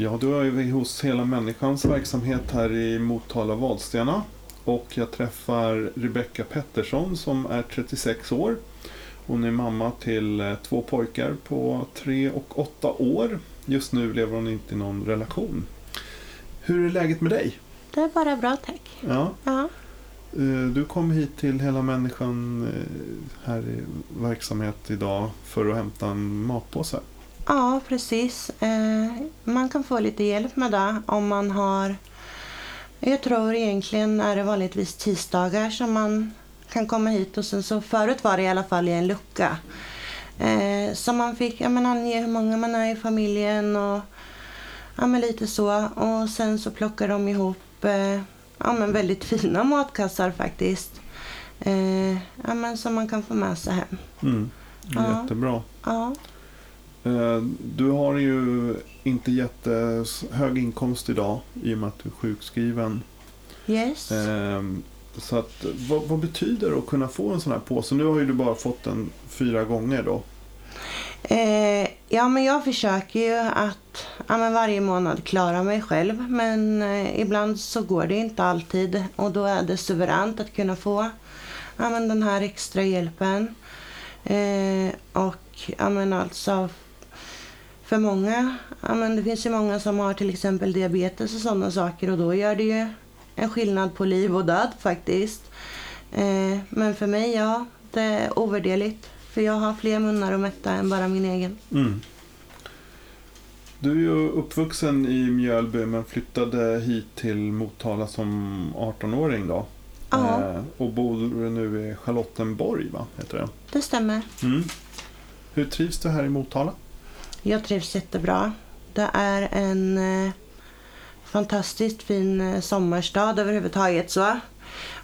Ja, då är vi hos Hela Människans verksamhet här i Motala Vadstena. Och jag träffar Rebecka Pettersson som är 36 år. Hon är mamma till eh, två pojkar på 3 och 8 år. Just nu lever hon inte i någon relation. Hur är läget med dig? Det är bara bra tack. Ja, Ja, eh, du kom hit till Hela Människan eh, här i verksamhet idag för att hämta en matpåse. Ja precis. Eh, man kan få lite hjälp med det om man har... Jag tror egentligen är det vanligtvis tisdagar som man kan komma hit och sen så förut var det i alla fall i en lucka. Eh, så man fick ja, men ange hur många man är i familjen och ja, men lite så. Och sen så plockar de ihop eh, ja, men väldigt fina matkassar faktiskt. Ja, men som man kan få med sig hem. Mm. Ja. Jättebra. Ja. Eh, Du har ju inte jättehög inkomst idag i och med att du är sjukskriven. Yes. Ehm, Så att, vad, vad betyder det att kunna få en sån här påse? Nu har ju du bara fått den fyra gånger då. Eh, ja, men jag försöker ju att ja, men varje månad klara mig själv. Men eh, ibland så går det inte alltid. Och då är det suveränt att kunna få ja, men den här extra hjälpen. Eh, och ja, men alltså för många, ja, men det finns ju många som har till exempel diabetes och sådana saker. Och då gör det ju en skillnad på liv och död faktiskt. Eh, men för mig, ja, det är ovärderligt. För jag har fler munnar att mätta än bara min egen. Mm. Du är ju uppvuxen i Mjölby men flyttade hit till Motala som 18-åring då. Ja, Eh, och bor nu i Charlottenborg, va? Heter det. det stämmer. Mm. Hur trivs du här i Motala? Jag trivs jättebra. Det är en eh, fantastiskt fin eh, sommarstad överhuvudtaget. Så.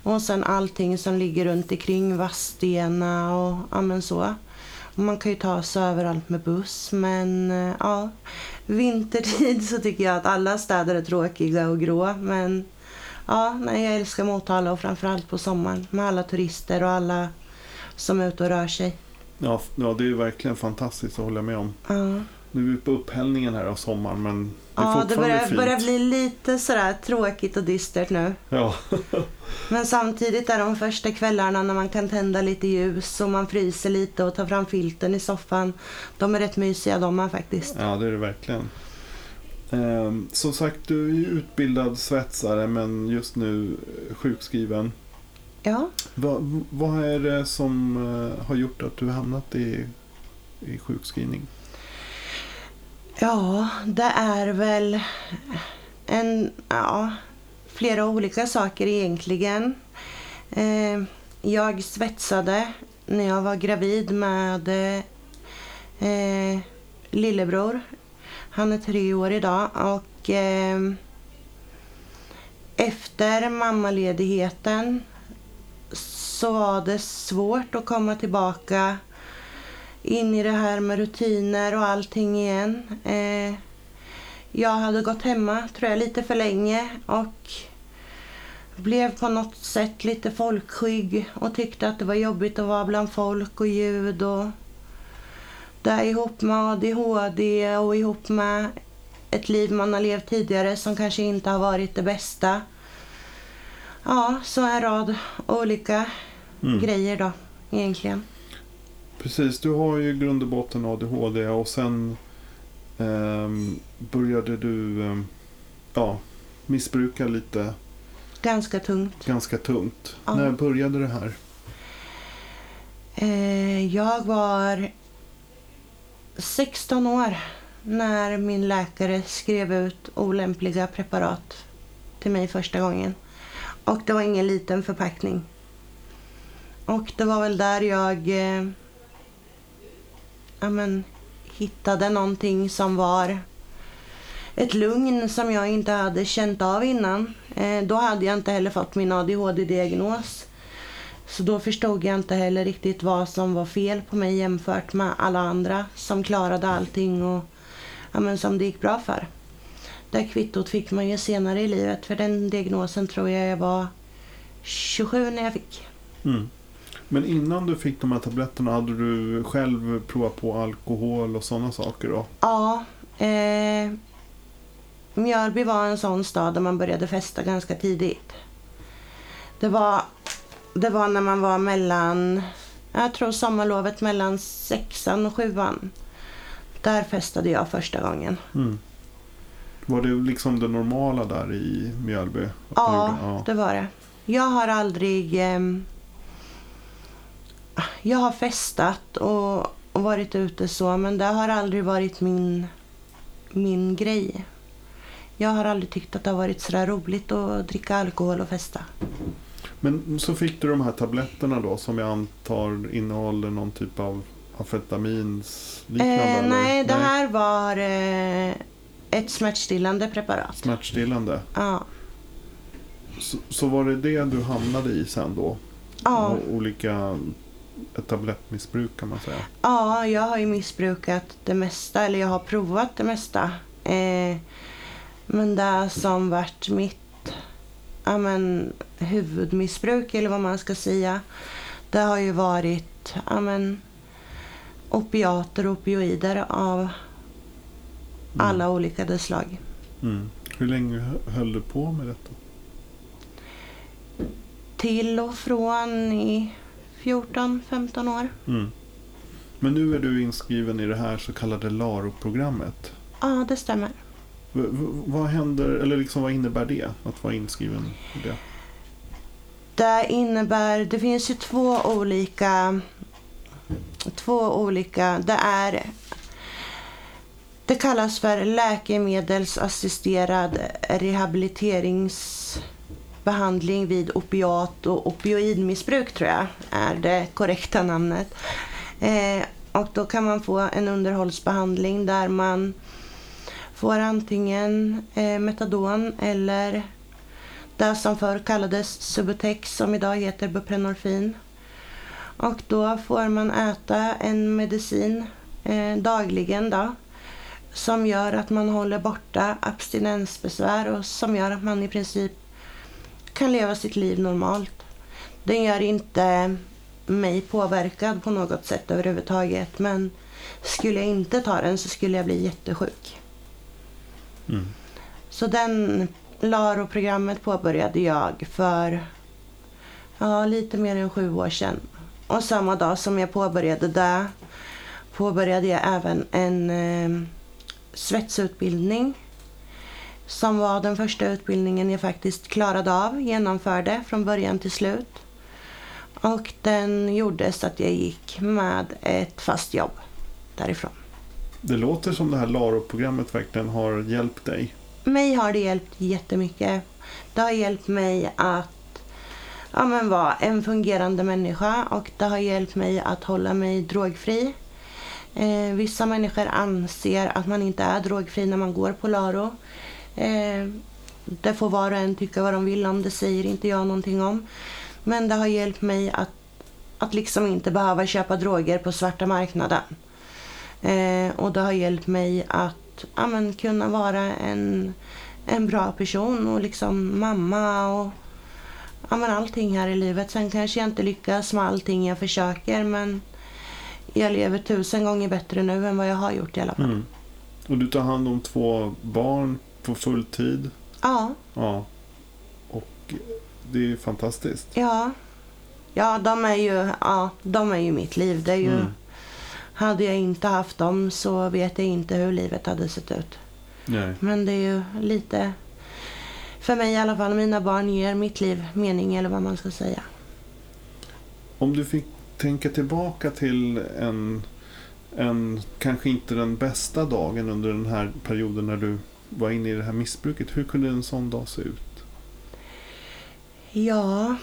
Och sen allting som ligger runt omkring Vadstena och ja, men så. Man kan ju ta sig överallt med buss. Men eh, ja, vintertid så tycker jag att alla städer är tråkiga och grå. Men ja, nej, jag älskar Motala och framförallt på sommaren med alla turister och alla som är ute och rör sig. Ja, ja, det är verkligen fantastiskt att hålla med om. Ja. Nu är vi på upphällningen här av sommaren men det är Ja, det fortfarande börjar, fint. börjar bli lite sådär tråkigt och dystert nu. Ja. Men samtidigt är de första kvällarna när man kan tända lite ljus och man fryser lite och tar fram filten i soffan. De är rätt mysiga de här faktiskt. ja, det är det verkligen. Ehm, som sagt, du är ju utbildad svetsare men just nu sjukskriven. Ja, Va, vad är det som eh, har gjort att du hamnat i, i sjukskrivning? ja det är väl en, ja, flera olika saker egentligen. Eh, jag svetsade när jag var gravid med eh, lillebror. Han är tre år idag och eh, efter mammaledigheten så var det svårt att komma tillbaka in i det här med rutiner och allting igen. Eh, jag hade gått hemma, tror jag, lite för länge och blev på något sätt lite folkskygg och tyckte att det var jobbigt att vara bland folk och ljud och det ihop med ADHD och ihop med ett liv man har levt tidigare som kanske inte har varit det bästa. Ja, så en rad olika Mm. grejer då, egentligen. Precis, du har ju grund och botten ADHD och sen ehm, började du ehm, ja, missbruka lite Ganska tungt. ganska tungt. Ja. När började det här? Eh, jag var 16 år när min läkare skrev ut olämpliga preparat till mig första gången. Och det var ingen liten förpackning. Och det var väl där jag eh, ja, men, hittade någonting som var ett lugn som jag inte hade känt av innan. Eh, då hade jag inte heller fått min ADHD-diagnos. Så då förstod jag inte heller riktigt vad som var fel på mig jämfört med alla andra som klarade allting och ja, men som det gick bra för. Det kvittot fick man ju senare i livet för den diagnosen tror jag jag var 27 när jag fick. Mm. Men innan du fick de här tabletterna, hade du själv provat på alkohol och sådana saker då? Ja. Eh, Mjölby var en sån stad där man började festa ganska tidigt. Det var, det var när man var mellan, jag tror sommarlovet mellan sexan och sjuan. Där festade jag första gången. Mm. Var det liksom det normala där i Mjölby? Ja, ja, det var det. Jag har aldrig... Eh, jag har festat och, och, varit ute så, men det har aldrig varit min, min grej. Jag har aldrig tyckt att det har varit så där roligt att dricka alkohol och festa. Men så fick du de här tabletterna då som jag antar innehåller någon typ av amfetamins liknande? Eh, nej, det här var eh, ett smärtstillande preparat. Smärtstillande? Ja. Så, så, var det det du hamnade i sen då? Ja. olika tablettmissbruk kan man säga? Ja, jag har ju missbrukat det mesta, eller jag har provat det mesta. Eh, men det som varit mitt ja, men, huvudmissbruk, eller vad man ska säga, det har ju varit ja, men, opiater och opioider av. alla olika slag. Mm. Hur länge höll du på med detta? Till och från i 14-15 år. Mm. Men nu är du inskriven i det här så kallade LARO-programmet. Ja, det stämmer. V vad händer, eller liksom vad innebär det, att vara inskriven i det? Det innebär, det finns ju två olika, två olika, det är det kallas för läkemedelsassisterad rehabiliteringsbehandling vid opiat och opioidmissbruk tror jag är det korrekta namnet. Eh, och då kan man få en underhållsbehandling där man får antingen eh, metadon eller det som förr kallades Subutex som idag heter Buprenorfin. Och då får man äta en medicin eh, dagligen då som gör att man håller borta abstinensbesvär och som gör att man i princip kan leva sitt liv normalt. Den gör inte mig påverkad på något sätt överhuvudtaget men skulle jag inte ta den så skulle jag bli jättesjuk. Mm. Så den LARO-programmet påbörjade jag för ja, lite mer än sju år sedan. Och samma dag som jag påbörjade det påbörjade jag även en eh, svetsutbildning som var den första utbildningen jag faktiskt klarade av, genomförde från början till slut. Och den gjorde så att jag gick med ett fast jobb därifrån. Det låter som det här LARO-programmet verkligen har hjälpt dig. Mig har det hjälpt jättemycket. Det har hjälpt mig att ja, men vara en fungerande människa och det har hjälpt mig att hålla mig drogfri. Eh, vissa människor anser att man inte är drogfri när man går på LARO. Eh, det får var och en tycka vad de vill om, det säger inte jag någonting om. Men det har hjälpt mig att, att liksom inte behöva köpa droger på svarta marknaden. Eh, och det har hjälpt mig att ja, men, kunna vara en, en bra person och liksom mamma och ja, men, allting här i livet. Sen kanske jag inte lyckas med allting jag försöker men jag lever tusen gånger bättre nu än vad jag har gjort i alla fall. Mm. Och du tar hand om två barn på full tid? Ja. Ja. Och det är fantastiskt. Ja. Ja, de är ju, ja, de är ju mitt liv. Det är ju, mm. Hade jag inte haft dem så vet jag inte hur livet hade sett ut. Nej. Men det är ju lite, för mig i alla fall, mina barn ger mitt liv mening eller vad man ska säga. Om du fick tänka tillbaka till en, en, kanske inte den bästa dagen under den här perioden när du var inne i det här missbruket. Hur kunde en sån dag se ut? Ja,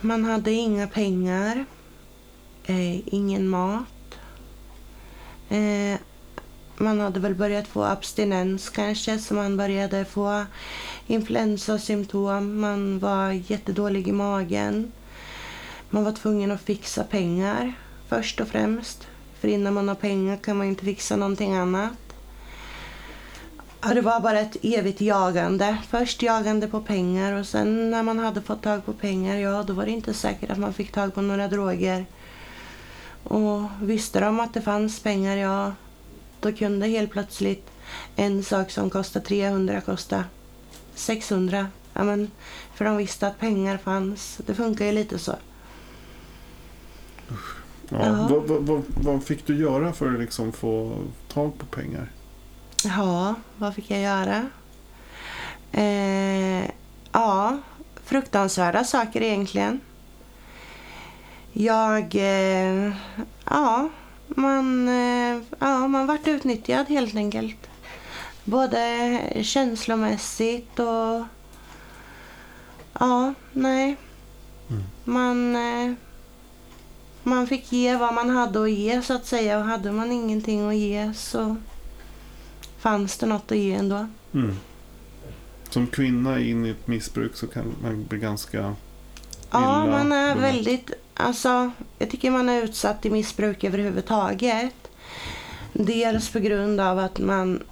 man hade inga pengar, eh, ingen mat. Eh, man hade väl börjat få abstinens kanske, så man började få influensasymptom. Man var jättedålig i magen. Man var tvungen att fixa pengar först och främst. För innan man har pengar kan man inte fixa någonting annat. Det var bara ett evigt jagande. Först jagande på pengar och sen när man hade fått tag på pengar, ja då var det inte säkert att man fick tag på några droger. Och visste de att det fanns pengar, ja då kunde helt plötsligt en sak som kostade 300 kosta 600. Ja, men, för de visste att pengar fanns. Det funkar ju lite så. Ja, vad, vad, vad, fick du göra för att liksom få tag på pengar? Ja, vad fick jag göra? Eh, ja, fruktansvärda saker egentligen. Jag... Eh, ja, man, eh, ja, man vart utnyttjad helt enkelt. Både känslomässigt och... Ja, nej. Mm. Man... Man fick ge vad man hade att ge så att säga och hade man ingenting att ge så fanns det något att ge ändå. Mm. Som kvinna in i ett missbruk så kan man bli ganska illa Ja, man är bemött. väldigt... Alltså, jag tycker man är utsatt i missbruk överhuvudtaget. Dels på grund av att man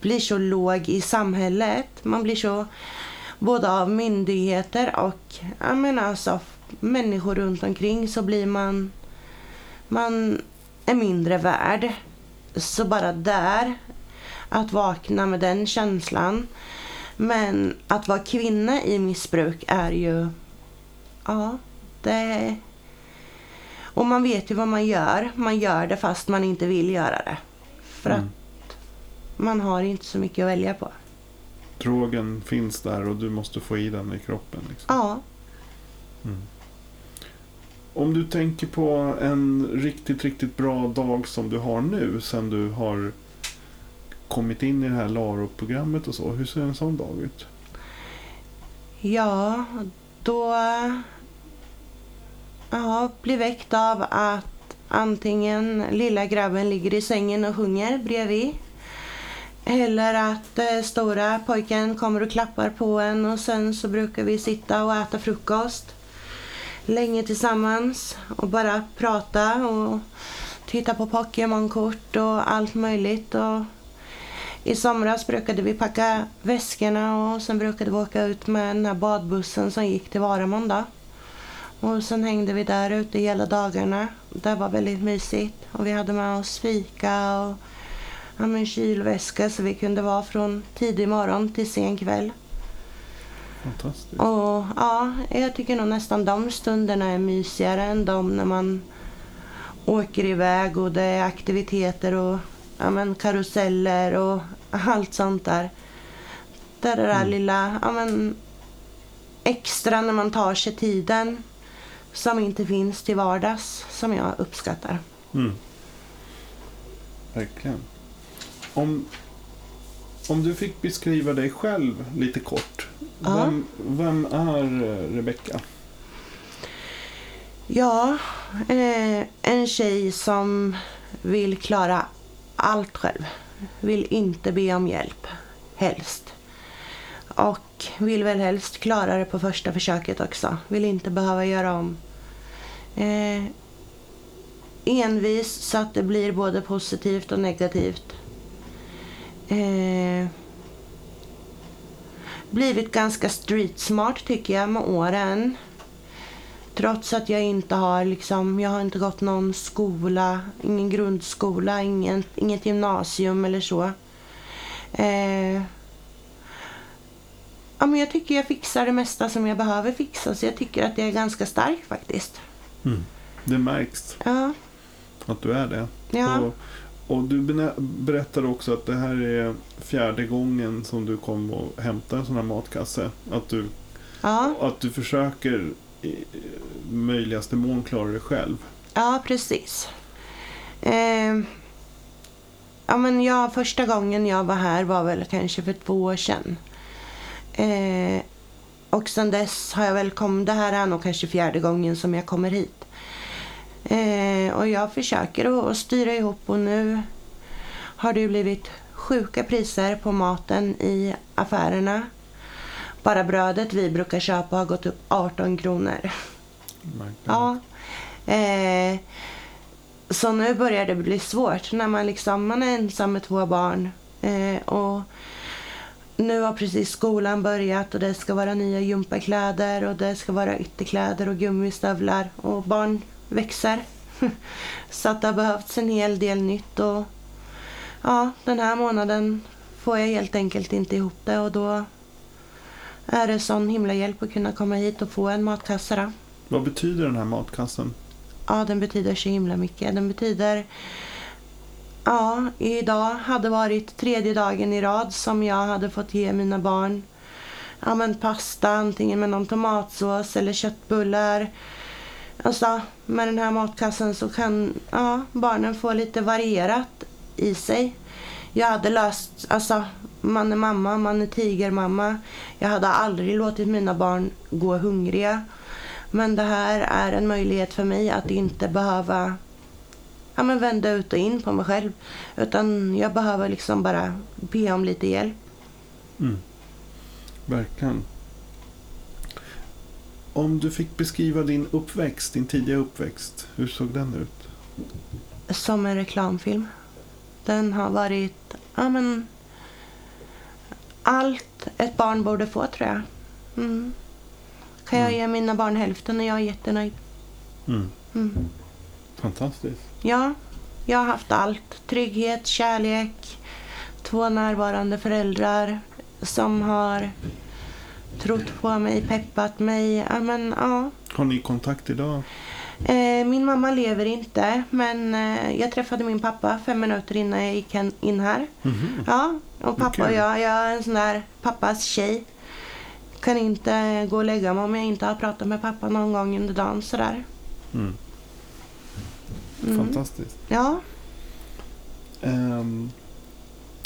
blir så låg i samhället. Man blir så både av myndigheter och jag menar alltså, människor runt omkring så blir man, man är mindre värd. Så bara där, att vakna med den känslan. Men att vara kvinna i missbruk är ju, ja, det... Och man vet ju vad man gör. Man gör det fast man inte vill göra det. För mm. att man har inte så mycket att välja på. Drogen finns där och du måste få i den i kroppen. Liksom. Ja. Mm. Om du tänker på en riktigt, riktigt bra dag som du har nu sen du har kommit in i det här LARO-programmet och så. Hur ser en sån dag ut? Ja, då ja, blir väckt av att antingen lilla grabben ligger i sängen och sjunger bredvid. Eller att eh, stora pojken kommer och klappar på en och sen så brukar vi sitta och äta frukost länge tillsammans och bara prata och titta på Pokémonkort och allt möjligt. Och I somras brukade vi packa väskorna och sen brukade vi åka ut med den här badbussen som gick till Varamon. Då. Och sen hängde vi där ute hela dagarna. Det var väldigt mysigt. Och vi hade med oss fika och ja, men kylväska så vi kunde vara från tidig morgon till sen kväll. Fantastiskt. Och ja, jag tycker nog nästan de stunderna är mysigare än de när man åker iväg och det är aktiviteter och ja, men, karuseller och allt sånt där. Det är det där mm. lilla ja, men, extra när man tar sig tiden som inte finns till vardags som jag uppskattar. Mm. Verkligen. Om, om du fick beskriva dig själv lite kort. Vem, vem är eh, Rebecka? Ja, eh, en tjej som vill klara allt själv. Vill inte be om hjälp, helst. Och vill väl helst klara det på första försöket också. Vill inte behöva göra om. Eh, envis så att det blir både positivt och negativt. Eh, blivit ganska street smart tycker jag med åren. Trots att jag inte har liksom, jag har inte gått någon skola, ingen grundskola, ingen, inget gymnasium eller så. Eh, ja, men jag tycker jag fixar det mesta som jag behöver fixa så jag tycker att jag är ganska stark faktiskt. Mm. Det märks ja. att du är det. Ja. Och, och du berättade också att det här är fjärde gången som du kom och hämtar en sån här matkasse. Att du, ja. att du försöker i möjligaste mån klara det själv. Ja, precis. Eh, ja, men jag, första gången jag var här var väl kanske för två år sedan. Eh, och sen dess har jag väl kommit, det här är nog kanske fjärde gången som jag kommer hit. Eh, och jag försöker att styra ihop och nu har det blivit sjuka priser på maten i affärerna. Bara brödet vi brukar köpa har gått upp 18 kronor. Ja. Eh, så nu börjar det bli svårt när man, liksom, man är ensam med två barn. Eh, och nu har precis skolan börjat och det ska vara nya gympakläder och det ska vara ytterkläder och gummistövlar och barn växer. Så att det har behövts en hel del nytt och ja, den här månaden får jag helt enkelt inte ihop det och då är det sån himla hjälp att kunna komma hit och få en matkasse då. Vad betyder den här matkassen? Ja, den betyder så himla mycket. Den betyder... Ja, idag hade varit tredje dagen i rad som jag hade fått ge mina barn ja, men pasta, antingen med någon tomatsås eller köttbullar. Alltså, med den här matkassen så kan ja, barnen få lite varierat i sig. Jag hade löst, alltså man är mamma, man är tigermamma. Jag hade aldrig låtit mina barn gå hungriga. Men det här är en möjlighet för mig att inte behöva ja, men vända ut och in på mig själv. Utan jag behöver liksom bara be om lite hjälp. Mm. Verkligen. Om du fick beskriva din uppväxt, din tidiga uppväxt, hur såg den ut? Som en reklamfilm. Den har varit ja, men, allt ett barn borde få tror jag. Mm. Kan jag Mm. ge mina barn hälften och jag är jättenöjd. Mm. Mm. Fantastiskt. Ja, jag har haft allt. Trygghet, kärlek, två närvarande föräldrar som har trott på mig, peppat mig. Ja, men, ja. Har ni kontakt idag? Eh, min mamma lever inte, men eh, jag träffade min pappa fem minuter innan jag gick in här. Mhm. Ja, och pappa Okej. och jag, jag är en sån där pappas tjej. Kan inte gå och lägga mig om jag inte har pratat med pappa någon gång under dagen sådär. Mm. Mm. Fantastiskt. Ja, Ehm,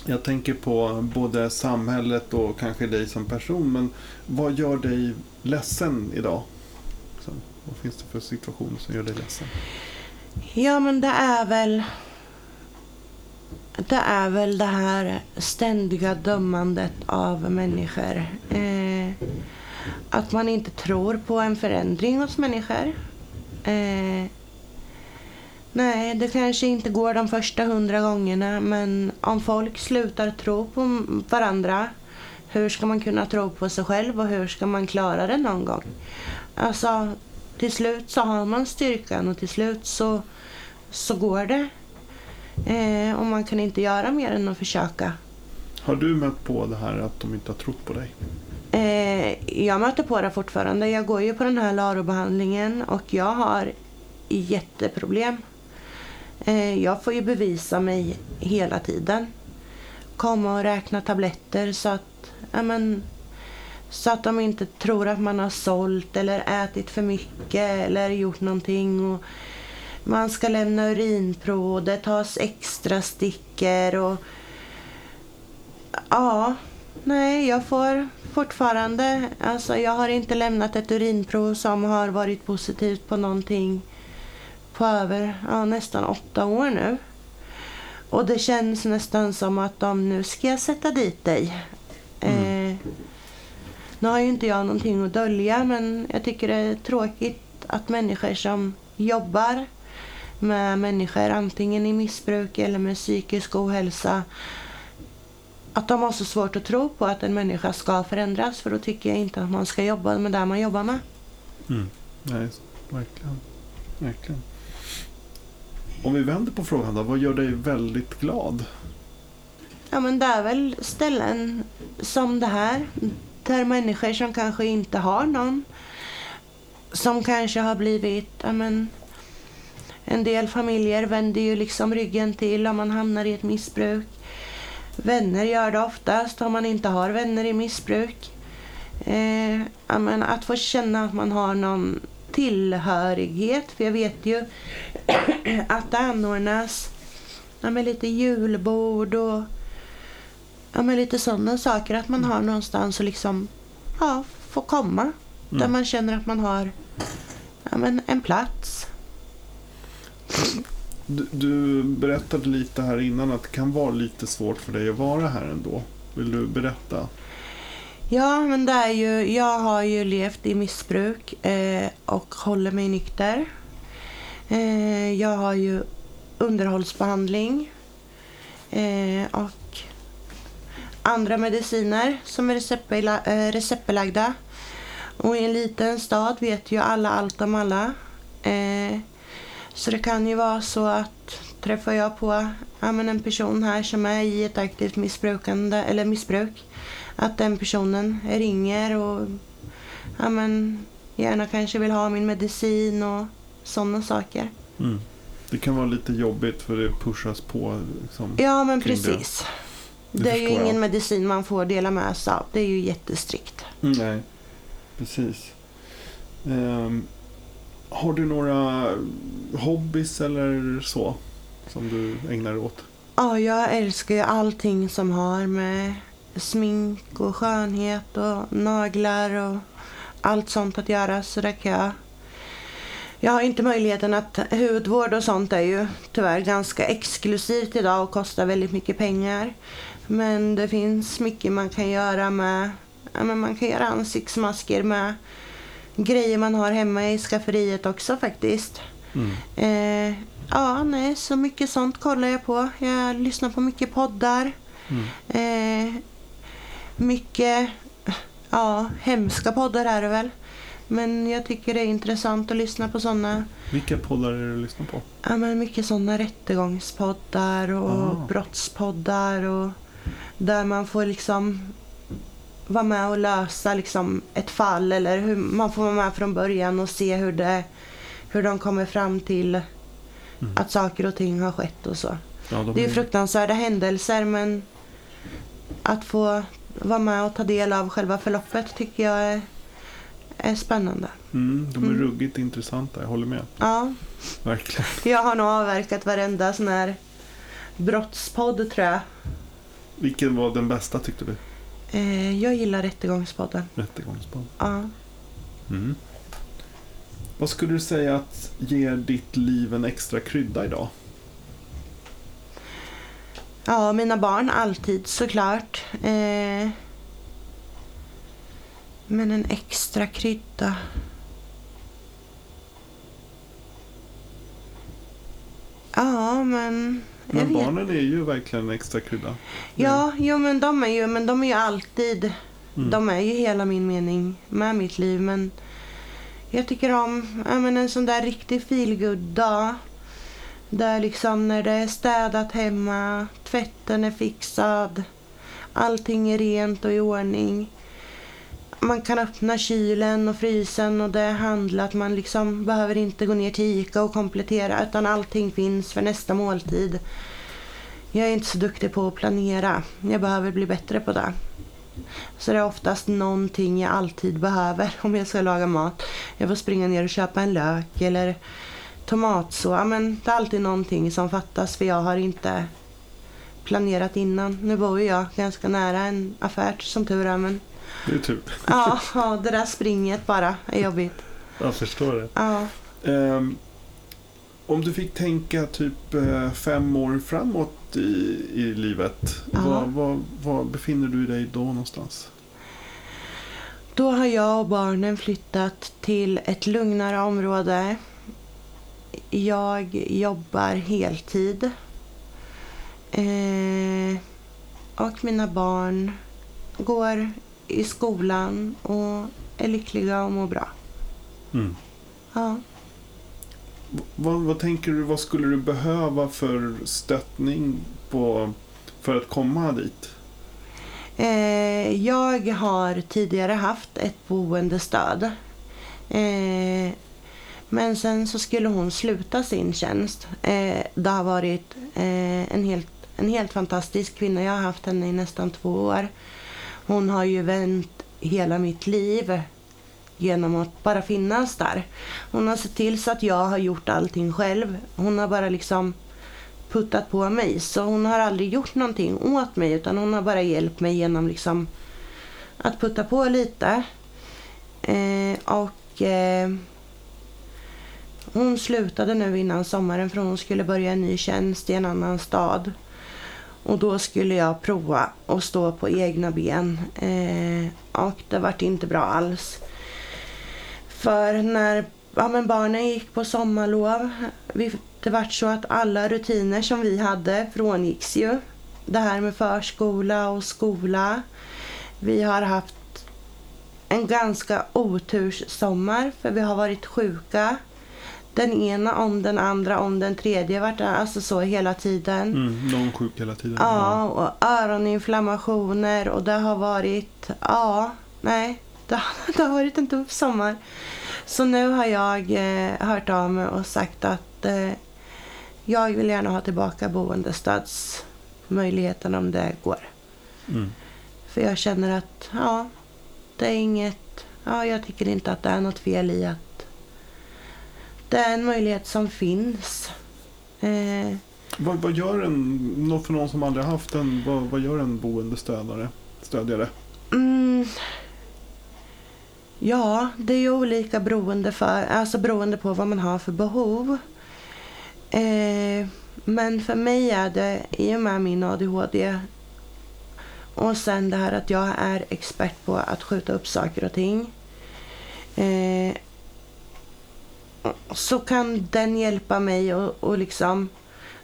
jag tänker på både samhället och kanske dig som person. Men vad gör dig ledsen idag? Så, vad finns det för situationer som gör dig ledsen? Ja, men det är väl... Det är väl det här ständiga dömandet av människor. Eh, att man inte tror på en förändring hos människor. Eh, nej, det kanske inte går de första hundra gångerna men om folk slutar tro på varandra hur ska man kunna tro på sig själv och hur ska man klara det någon gång? Alltså, till slut så har man styrkan och till slut så, så går det. Eh, och man kan inte göra mer än att försöka. Har du mött på det här att de inte har trott på dig? Eh, jag möter på det fortfarande. Jag går ju på den här LARO-behandlingen och jag har jätteproblem. Eh, jag får ju bevisa mig hela tiden. Komma och räkna tabletter så att, ja, men, så att de inte tror att man har sålt eller ätit för mycket eller gjort någonting. Och man ska lämna urinprov och det tas extra stickor och ja, Nej, jag får fortfarande... Alltså jag har inte lämnat ett urinprov som har varit positivt på någonting på över ja, nästan åtta år nu. Och det känns nästan som att de nu ska jag sätta dit dig. Mm. Eh, nu har ju inte jag någonting att dölja men jag tycker det är tråkigt att människor som jobbar med människor antingen i missbruk eller med psykisk ohälsa att de har så svårt att tro på att en människa ska förändras för då tycker jag inte att man ska jobba med det man jobbar med. Mm. Nej, verkligen. verkligen. Om vi vänder på frågan då. Vad gör dig väldigt glad? Ja men det är väl ställen som det här där människor som kanske inte har någon som kanske har blivit, ja men en del familjer vänder ju liksom ryggen till om man hamnar i ett missbruk. Vänner gör det oftast om man inte har vänner i missbruk. Eh, ja, men att få känna att man har någon tillhörighet. För jag vet ju att det anordnas ja, men lite julbord och ja, men lite sådana saker. Att man har någonstans att liksom, ja, få komma. Där Mm. man känner att man har ja, men en plats. Du, du berättade lite här innan att det kan vara lite svårt för dig att vara här ändå. Vill du berätta? Ja, men det är ju, jag har ju levt i missbruk eh, och håller mig nykter. Eh, jag har ju underhållsbehandling eh, och andra mediciner som är receptbela, eh, receptbelagda. Och i en liten stad vet ju alla allt om alla. Eh, så det kan ju vara så att träffar jag på ja, men en person här som är i ett aktivt missbrukande, eller missbruk att den personen ringer och ja, men, gärna kanske vill ha min medicin och sådana saker. Mm. Det kan vara lite jobbigt för det pushas på. Liksom, Ja, men det. precis. Det, Det är ju ingen jag. medicin man får dela med sig av. Det är ju jättestrikt. Mm, nej, precis. Ehm, har du några hobbys eller så som du ägnar dig åt? Ja, jag älskar ju allting som har med smink och skönhet och naglar och allt sånt att göra. Så där kan jag... Jag har inte möjligheten att... Hudvård och sånt är ju tyvärr ganska exklusivt idag och kostar väldigt mycket pengar. Men det finns mycket man kan göra med... Ja, men man kan göra ansiktsmasker med grejer man har hemma i skafferiet också faktiskt. Mm. Eh, ja, nej, så mycket sånt kollar jag på. Jag lyssnar på mycket poddar. Mm. Eh, mycket, ja, hemska poddar är det väl. Men jag tycker det är intressant att lyssna på sådana. Vilka poddar är det du lyssnar på? Ja, men mycket sådana rättegångspoddar och Ah. brottspoddar. Och där man får liksom vara med och lösa liksom ett fall. Eller hur man får vara med från början och se hur, det, hur de kommer fram till Mm. att saker och ting har skett och så. Ja, de Det är- fruktansvärda händelser men att få vara med och ta del av själva förloppet tycker jag är, är spännande. Mm, de är Mm. ruggigt intressanta, jag håller med. Ja, Verkligen. jag har nog avverkat varenda sån här brottspodd tror jag. Vilken var den bästa tyckte du? Eh, jag gillar Rättegångspodden. Rättegångspodd. Ja. Mm. Vad skulle du säga att ger ditt liv en extra krydda idag? Ja, mina barn alltid såklart. Eh, men en extra krydda. Ja, men... Men vet barnen är ju verkligen en extra krydda. Ja, jo, men de är ju, men de är ju alltid, Mm. de är ju hela min mening med mitt liv. Men jag tycker om ja, men en sån där riktig feelgood dag. Där liksom när det är städat hemma, tvätten är fixad, allting är rent och i ordning. Man kan öppna kylen och frysen och det är handlat. Man liksom behöver inte gå ner till Ica och komplettera utan allting finns för nästa måltid. Jag är inte så duktig på att planera. Jag behöver bli bättre på det. Så det är oftast någonting jag alltid behöver om jag ska laga mat. Jag får springa ner och köpa en lök eller tomatsås. Ja, Men det är alltid någonting som fattas för jag har inte planerat innan. Nu bor ju jag ganska nära en affär som tur är. Men Det är tur. ja, ja, det där springet bara är jobbigt. Jag förstår det. Ja. Ehm, om du fick tänka typ eh, fem år framåt i, i livet. Ja. Var, var, var befinner du dig då någonstans? Då har jag och barnen flyttat till ett lugnare område. Jag jobbar heltid. Eh, och mina barn går i skolan och är lyckliga och mår bra. Mm. Ja. Vad, vad tänker du, vad skulle du behöva för stöttning på, för att komma dit? Eh, jag har tidigare haft ett boendestöd. Eh, men sen så skulle hon sluta sin tjänst. Eh, det har varit eh, en, helt, en helt fantastisk kvinna. Jag har haft henne i nästan två år. Hon har ju vänt hela mitt liv genom att bara finnas där. Hon har sett till så att jag har gjort allting själv. Hon har bara liksom puttat på mig. Så hon har aldrig gjort någonting åt mig utan hon har bara hjälpt mig genom liksom att putta på lite. Eh, och eh, hon slutade nu innan sommaren för hon skulle börja en ny tjänst i en annan stad. Och då skulle jag prova att stå på egna ben. Eh, och det vart inte bra alls. För när ja, men barnen gick på sommarlov, vi, det vart så att alla rutiner som vi hade frångicks ju. Det här med förskola och skola. Vi har haft en ganska oturssommar för vi har varit sjuka. Den ena om den andra om den tredje vart alltså så hela tiden. Mm, någon sjuk hela tiden. Ja, och öroninflammationer och det har varit, ja, nej, det, det har varit en tuff sommar. Så nu har jag eh, hört av mig och sagt att eh, jag vill gärna ha tillbaka boendestödsmöjligheten om det går. Mm. För jag känner att, ja, det är inget, ja, jag tycker inte att det är något fel i att det är en möjlighet som finns. Eh, Vad, vad gör en, för någon som aldrig haft en, vad, vad gör en boendestödjare? Stödjare? mm, ja, det är ju olika beroende, för, alltså beroende på vad man har för behov. Eh, men för mig är det, i och med min ADHD och sen det här att jag är expert på att skjuta upp saker och ting. Eh, så kan den hjälpa mig och, och liksom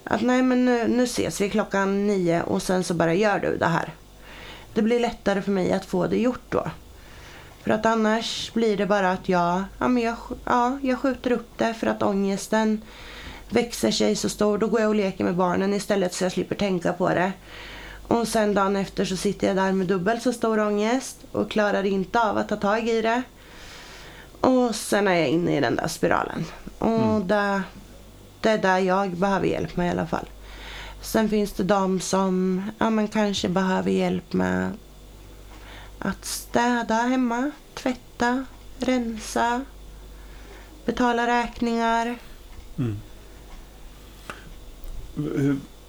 att nej men nu, nu ses vi klockan nio och sen så bara gör du det här. Det blir lättare för mig att få det gjort då. För att annars blir det bara att jag, ja, men jag, ja, jag skjuter upp det för att ångesten växer sig så stor. Då går jag och leker med barnen istället så jag slipper tänka på det. Och sen dagen efter så sitter jag där med dubbelt så stor ångest och klarar inte av att ta tag i det. Och sen är jag inne i den där spiralen. Och Mm. det, det är där jag behöver hjälp med i alla fall. Sen finns det de som ja, men kanske behöver hjälp med att städa hemma, tvätta, rensa, betala räkningar. Mm.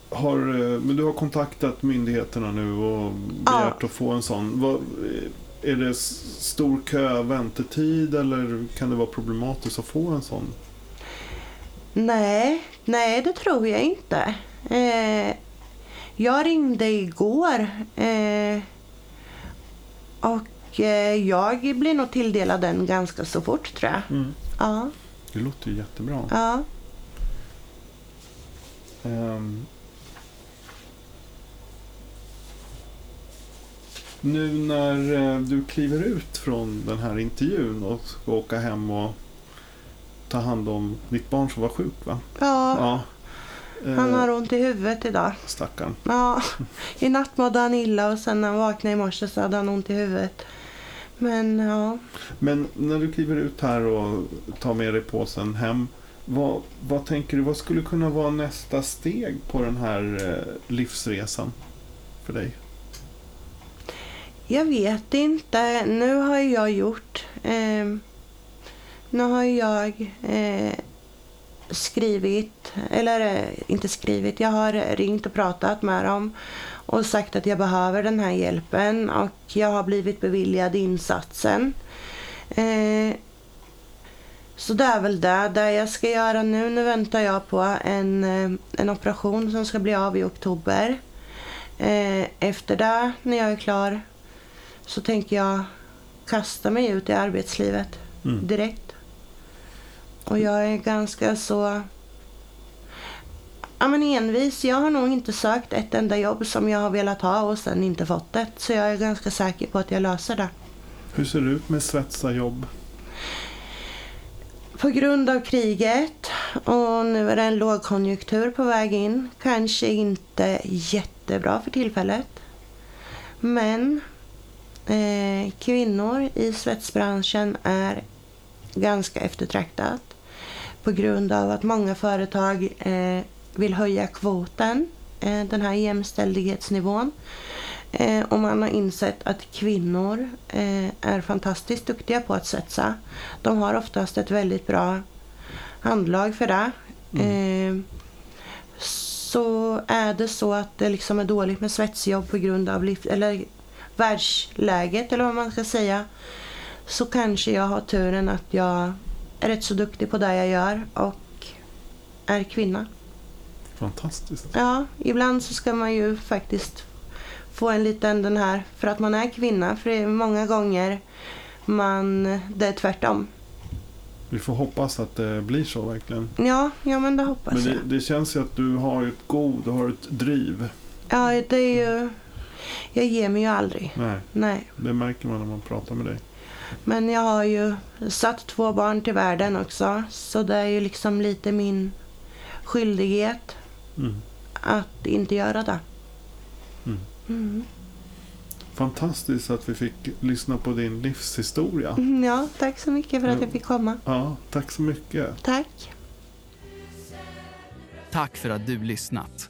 Har, eh, men du har kontaktat myndigheterna nu och begärt att få en sån. Vad, eh, är det stor kö, väntetid eller kan det vara problematiskt att få en sån? Nej, nej det tror jag inte. Eh, jag ringde igår eh, och eh, jag blir nog tilldelad den ganska så fort tror jag. Mm. Ja, Det låter ju jättebra. ja. Ehm. Nu när eh, du kliver ut från den här intervjun och ska åka hem och ta hand om ditt barn som var sjuk va? ja. Ja. Han Eh, har ont i huvudet idag. Stackarn. Ja, i natt mådde han illa och sen när han vaknade i morse så hade han ont i huvudet. Men ja, Men när du kliver ut här och tar med dig påsen hem. Vad, vad tänker du, vad skulle kunna vara nästa steg på den här eh, livsresan för dig? Jag vet inte. Nu har jag gjort... Eh, nu har jag eh, skrivit, eller eh, inte skrivit, jag har ringt och pratat med dem och sagt att jag behöver den här hjälpen och jag har blivit beviljad insatsen. Eh, så det är väl det. Det jag ska göra nu, nu väntar jag på en, eh, en operation som ska bli av i oktober. Eh, efter det, när jag är klar, så tänker jag kasta mig ut i arbetslivet Mm. direkt. Och jag är ganska så ja, men envis. Jag har nog inte sökt ett enda jobb som jag har velat ha och sen inte fått det. Så jag är ganska säker på att jag löser det. Hur ser det ut med svetsarjobb? På grund av kriget och nu är det en lågkonjunktur på väg in. Kanske inte jättebra för tillfället. Men eh, kvinnor i svetsbranschen är ganska eftertraktat. På grund av att många företag eh, vill höja kvoten, eh, den här jämställdhetsnivån. Eh, och man har insett att kvinnor är fantastiskt duktiga på att svetsa. De har oftast ett väldigt bra handlag för det. Eh, så är det så att det liksom är dåligt med svetsjobb på grund av liv, eller världsläget eller vad man ska säga. Så kanske jag har turen att jag är rätt så duktig på det jag gör och är kvinna. Fantastiskt. Ja, ibland så ska man ju faktiskt få en liten den här för att man är kvinna. För det är många gånger man, det är tvärtom. Vi får hoppas att det blir så verkligen. Ja, ja men det hoppas Men det, jag. det känns ju att du har ett go, du har ett driv. Ja, det är ju... Jag ger mig ju aldrig. Nej, Nej. det märker man när man pratar med dig. Men jag har ju satt två barn till världen också. Så det är ju liksom lite min skyldighet Mm. att inte göra det. Mm. Mm. Fantastiskt att vi fick lyssna på din livshistoria. Ja, tack så mycket för att jag fick komma. Ja, tack så mycket. Tack. Tack för att du lyssnat.